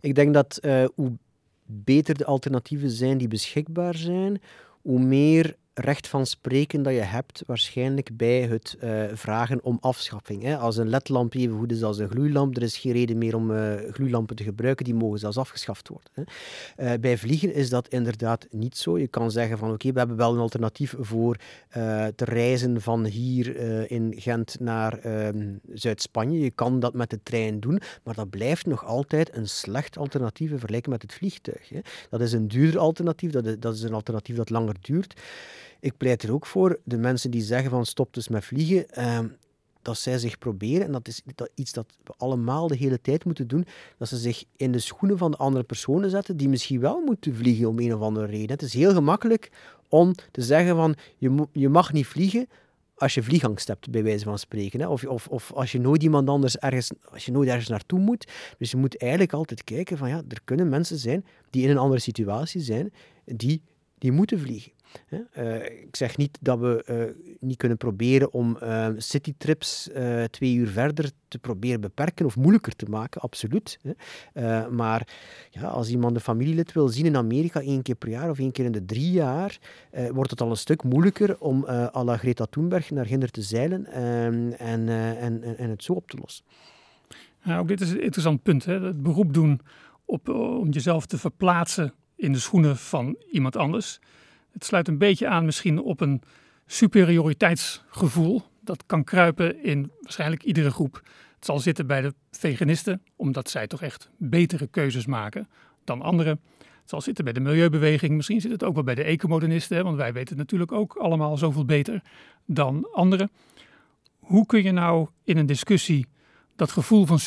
Ik denk dat uh, hoe beter de alternatieven zijn die beschikbaar zijn, hoe meer recht van spreken dat je hebt waarschijnlijk bij het uh, vragen om afschaffing. Hè. Als een ledlamp even goed is als een gloeilamp, er is geen reden meer om uh, gloeilampen te gebruiken, die mogen zelfs afgeschaft worden. Hè. Uh, bij vliegen is dat inderdaad niet zo. Je kan zeggen van oké, we hebben wel een alternatief voor te reizen van hier in Gent naar ehm, Zuid-Spanje. Je kan dat met de trein doen, maar dat blijft nog altijd een slecht alternatief in vergelijking met het vliegtuig. Hè. Dat is een duurder alternatief, dat is een alternatief dat langer duurt. Ik pleit er ook voor, de mensen die zeggen van stop dus met vliegen, ehm, dat zij zich proberen, en dat is iets dat we allemaal de hele tijd moeten doen, dat ze zich in de schoenen van de andere personen zetten die misschien wel moeten vliegen om een of andere reden. Het is heel gemakkelijk om te zeggen van je, je mag niet vliegen als je vliegangst hebt, bij wijze van spreken. Hè? Of, of, of als je nooit iemand anders ergens, als je nooit ergens naartoe moet. Dus je moet eigenlijk altijd kijken van ja, er kunnen mensen zijn die in een andere situatie zijn, die, die moeten vliegen. Uh, ik zeg niet dat we uh, niet kunnen proberen om uh, citytrips twee uur verder te proberen beperken of moeilijker te maken, absoluut. maar ja, als iemand een familielid wil zien in Amerika één keer per jaar of één keer in de drie jaar, wordt het al een stuk moeilijker om à la Greta Thunberg naar Ginder te zeilen ehm, en, en, en het zo op te lossen. Ook dit is een interessant punt. Hè? Het beroep doen op, om jezelf te verplaatsen in de schoenen van iemand anders. Het sluit een beetje aan misschien op een superioriteitsgevoel. Dat kan kruipen in waarschijnlijk iedere groep. Het zal zitten bij de veganisten, omdat zij toch echt betere keuzes maken dan anderen. Het zal zitten bij de milieubeweging, misschien zit het ook wel bij de ecomodernisten, want wij weten natuurlijk ook allemaal zoveel beter dan anderen. Hoe kun je nou in een discussie dat gevoel van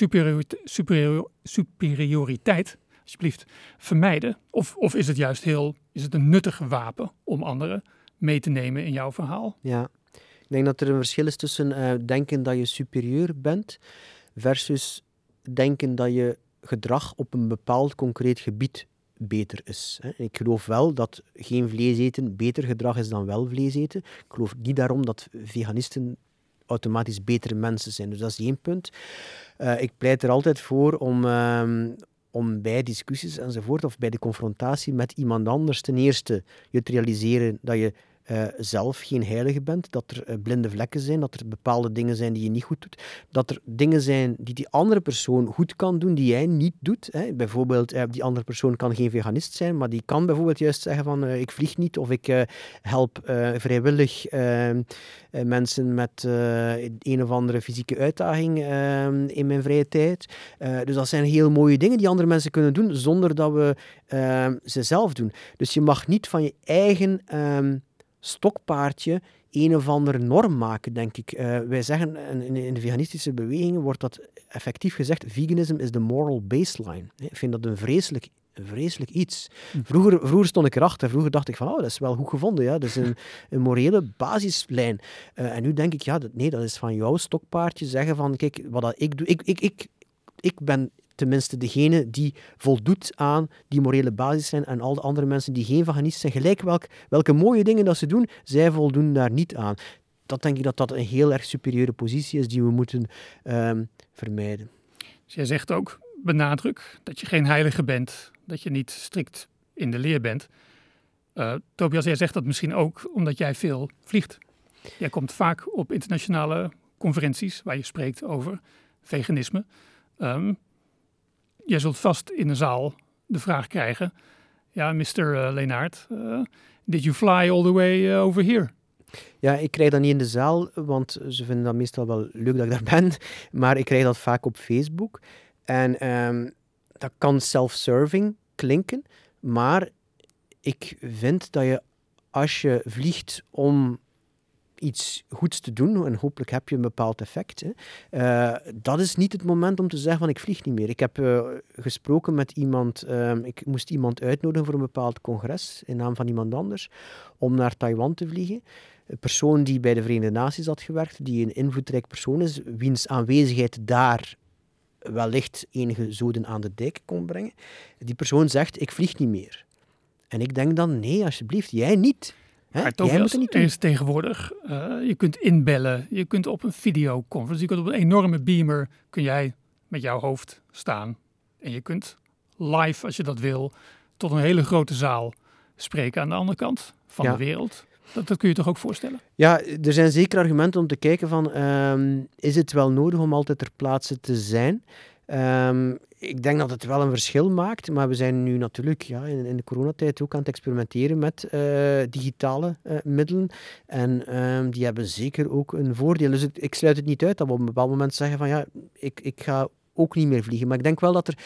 superioriteit alsjeblieft, vermijden? Of, of is het juist heel, is het een nuttig wapen om anderen mee te nemen in jouw verhaal? Ja, ik denk dat er een verschil is tussen uh, denken dat je superieur bent versus denken dat je gedrag op een bepaald concreet gebied beter is. Ik geloof wel dat geen vlees eten beter gedrag is dan wel vlees eten. Ik geloof niet daarom dat veganisten automatisch betere mensen zijn. Dus dat is één punt. Uh, ik pleit er altijd voor om, uh, om bij discussies enzovoort of bij de confrontatie met iemand anders ten eerste je te realiseren dat je uh, zelf geen heilige bent, dat er uh, blinde vlekken zijn, dat er bepaalde dingen zijn die je niet goed doet, dat er dingen zijn die die andere persoon goed kan doen, die jij niet doet. Hè. Bijvoorbeeld, uh, die andere persoon kan geen veganist zijn, maar die kan bijvoorbeeld juist zeggen van ik vlieg niet of ik help vrijwillig mensen met een of andere fysieke uitdaging in mijn vrije tijd. dus dat zijn heel mooie dingen die andere mensen kunnen doen zonder dat we ze zelf doen. Dus je mag niet van je eigen stokpaardje een of andere norm maken, denk ik. Uh, wij zeggen, in, in, de veganistische bewegingen wordt dat effectief gezegd, veganism is de moral baseline. Ik vind dat een vreselijk vreselijk iets. Hm. Vroeger, vroeger stond ik erachter. Vroeger dacht ik van, oh, dat is wel goed gevonden. Ja? Dat is een, een morele basislijn. Uh, en nu denk ik, ja, dat, nee, dat is van jouw stokpaardje zeggen van, kijk, wat dat ik doe. Ik, ik, ik, ik ben tenminste degene die voldoet aan die morele basis zijn en al de andere mensen die geen veganist zijn, gelijk welk, welke mooie dingen dat ze doen, zij voldoen daar niet aan. Dat denk ik dat dat een heel erg superieure positie is die we moeten um, vermijden. Dus jij zegt ook, benadruk, dat je geen heilige bent, dat je niet strikt in de leer bent. Uh, Tobias, jij zegt dat misschien ook omdat jij veel vliegt. Jij komt vaak op internationale conferenties waar je spreekt over veganisme. Um, jij zult vast in de zaal de vraag krijgen: Ja, Mr. Uh, Leenaert, uh, did you fly all the way uh, over here? Ja, ik krijg dat niet in de zaal, want ze vinden dat meestal wel leuk dat ik daar ben. Maar ik krijg dat vaak op Facebook. En um, dat kan self-serving klinken, maar ik vind dat je als je vliegt om iets goeds te doen en hopelijk heb je een bepaald effect. Hè. Uh, dat is niet het moment om te zeggen van ik vlieg niet meer. Ik heb uh, gesproken met iemand, um, ik moest iemand uitnodigen voor een bepaald congres in naam van iemand anders om naar Taiwan te vliegen. persoon die bij de Verenigde Naties had gewerkt, die een invloedrijk persoon is, wiens aanwezigheid daar wellicht enige zoden aan de dijk kon brengen. Die persoon zegt, ik vlieg niet meer. En ik denk dan, nee, alsjeblieft, jij niet. Hè? Maar Jij moet niet is tegenwoordig, uh, je kunt inbellen, je kunt op een videoconference, je kunt op een enorme beamer, kun jij met jouw hoofd staan. En je kunt live, als je dat wil, tot een hele grote zaal spreken aan de andere kant van de wereld. Dat, dat, kun je toch ook voorstellen? Ja, er zijn zeker argumenten om te kijken van, ehm, is het wel nodig om altijd ter plaatse te zijn? Ehm, ik denk dat het wel een verschil maakt, maar we zijn nu natuurlijk ja, in, in de coronatijd ook aan het experimenteren met eh, digitale uh, middelen. En um, die hebben zeker ook een voordeel. Dus ik, ik, sluit het niet uit dat we op een bepaald moment zeggen van ja, ik, ik ga ook niet meer vliegen. Maar ik denk wel dat er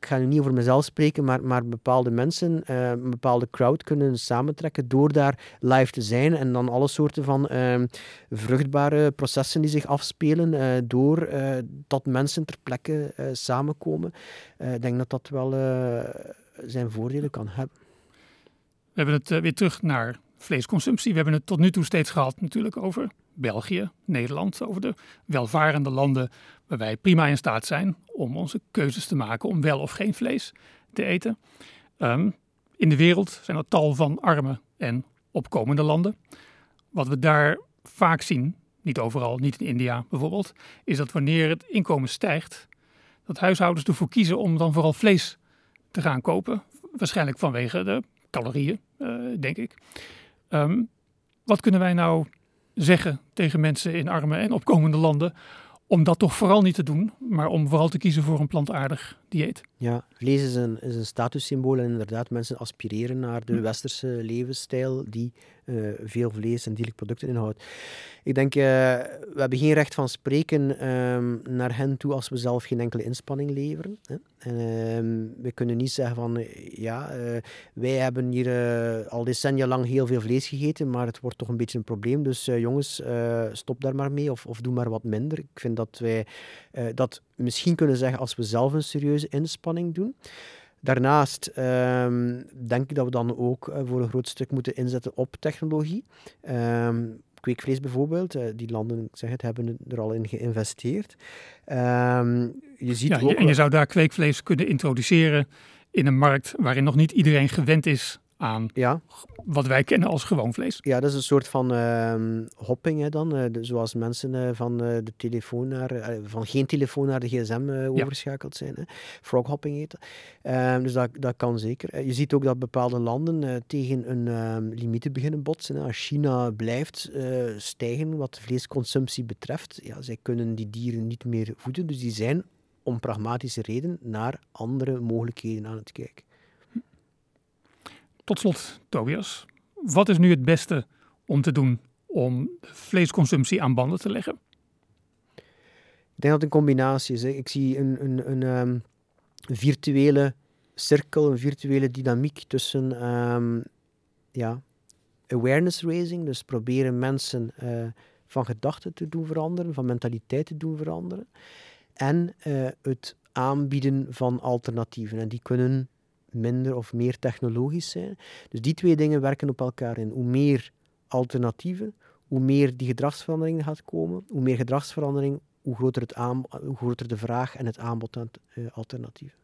ik ga nu niet over mezelf spreken, maar, maar bepaalde mensen, uh, een bepaalde crowd kunnen samentrekken door daar live te zijn en dan alle soorten van uh, vruchtbare processen die zich afspelen uh, door uh, dat mensen ter plekke samenkomen. Ik denk dat dat wel zijn voordelen kan hebben. We hebben het weer terug naar vleesconsumptie. We hebben het tot nu toe steeds gehad natuurlijk over België, Nederland, over de welvarende landen waar wij prima in staat zijn om onze keuzes te maken om wel of geen vlees te eten. Um, in de wereld zijn er tal van arme en opkomende landen. Wat we daar vaak zien, niet overal, niet in India bijvoorbeeld, is dat wanneer het inkomen stijgt, dat huishoudens ervoor kiezen om dan vooral vlees te gaan kopen. Waarschijnlijk vanwege de calorieën, uh, denk ik. Um, wat kunnen wij nou zeggen tegen mensen in arme en opkomende landen om dat toch vooral niet te doen, maar om vooral te kiezen voor een plantaardig dieet. Ja, vlees is een, is een statussymbool en inderdaad, mensen aspireren naar de hm. westerse levensstijl die uh, veel vlees en dierlijke producten inhoudt. Ik denk, uh, we hebben geen recht van spreken um, naar hen toe als we zelf geen enkele inspanning leveren. Hè. Uh, we kunnen niet zeggen van, ja, uh, wij hebben hier al decennia lang heel veel vlees gegeten, maar het wordt toch een beetje een probleem. Dus jongens, stop daar maar mee of, of doe maar wat minder. Ik vind dat wij dat misschien kunnen zeggen als we zelf een serieuze inspanning doen. Daarnaast um, denk ik dat we dan ook uh, voor een groot stuk moeten inzetten op technologie. Um, kweekvlees bijvoorbeeld, uh, die landen, ik zeg het, hebben er al in geïnvesteerd. Um, je ziet ja, ook... En je zou daar kweekvlees kunnen introduceren in een markt waarin nog niet iedereen gewend is aan ja. wat wij kennen als gewoon vlees. Ja, dat is een soort van uh, hopping hè, dan. Uh, zoals mensen uh, van, uh, de telefoon naar, van geen telefoon naar de gsm overschakeld zijn. Hè. Froghopping heet dat. Ehm, dus dat, dat kan zeker. je ziet ook dat bepaalde landen tegen een ehm, limieten beginnen botsen. Hè. Als China blijft stijgen wat vleesconsumptie betreft, ja, zij kunnen die dieren niet meer voeden. Dus die zijn om pragmatische reden naar andere mogelijkheden aan het kijken. Tot slot, Tobias, wat is nu het beste om te doen om vleesconsumptie aan banden te leggen? Ik denk dat het een combinatie is. Ik zie een, een, een um, virtuele cirkel, een virtuele dynamiek tussen um, ja, awareness raising, dus proberen mensen uh, van gedachten te doen veranderen, van mentaliteit te doen veranderen, en uh, het aanbieden van alternatieven. En die kunnen minder of meer technologisch zijn. Dus die twee dingen werken op elkaar in. Hoe meer alternatieven, hoe meer die gedragsverandering gaat komen, hoe meer gedragsverandering, hoe groter, het hoe groter de vraag en het aanbod aan uh, alternatieven.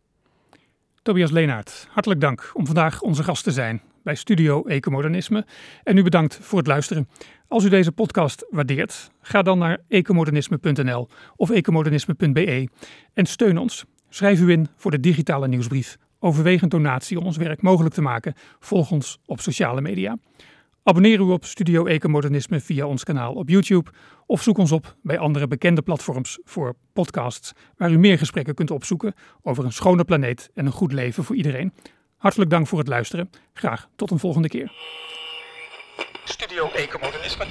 Tobias Leenaert, hartelijk dank om vandaag onze gast te zijn bij Studio Ecomodernisme. En u bedankt voor het luisteren. Als u deze podcast waardeert, ga dan naar ecomodernisme.nl of ecomodernisme.be en steun ons. Schrijf u in voor de digitale nieuwsbrief Overweeg een donatie om ons werk mogelijk te maken. Volg ons op sociale media. Abonneer u op Studio Ecomodernisme via ons kanaal op YouTube of zoek ons op bij andere bekende platforms voor podcasts waar u meer gesprekken kunt opzoeken over een schone planeet en een goed leven voor iedereen. Hartelijk dank voor het luisteren. Graag tot een volgende keer. Studio Ecomodernisme.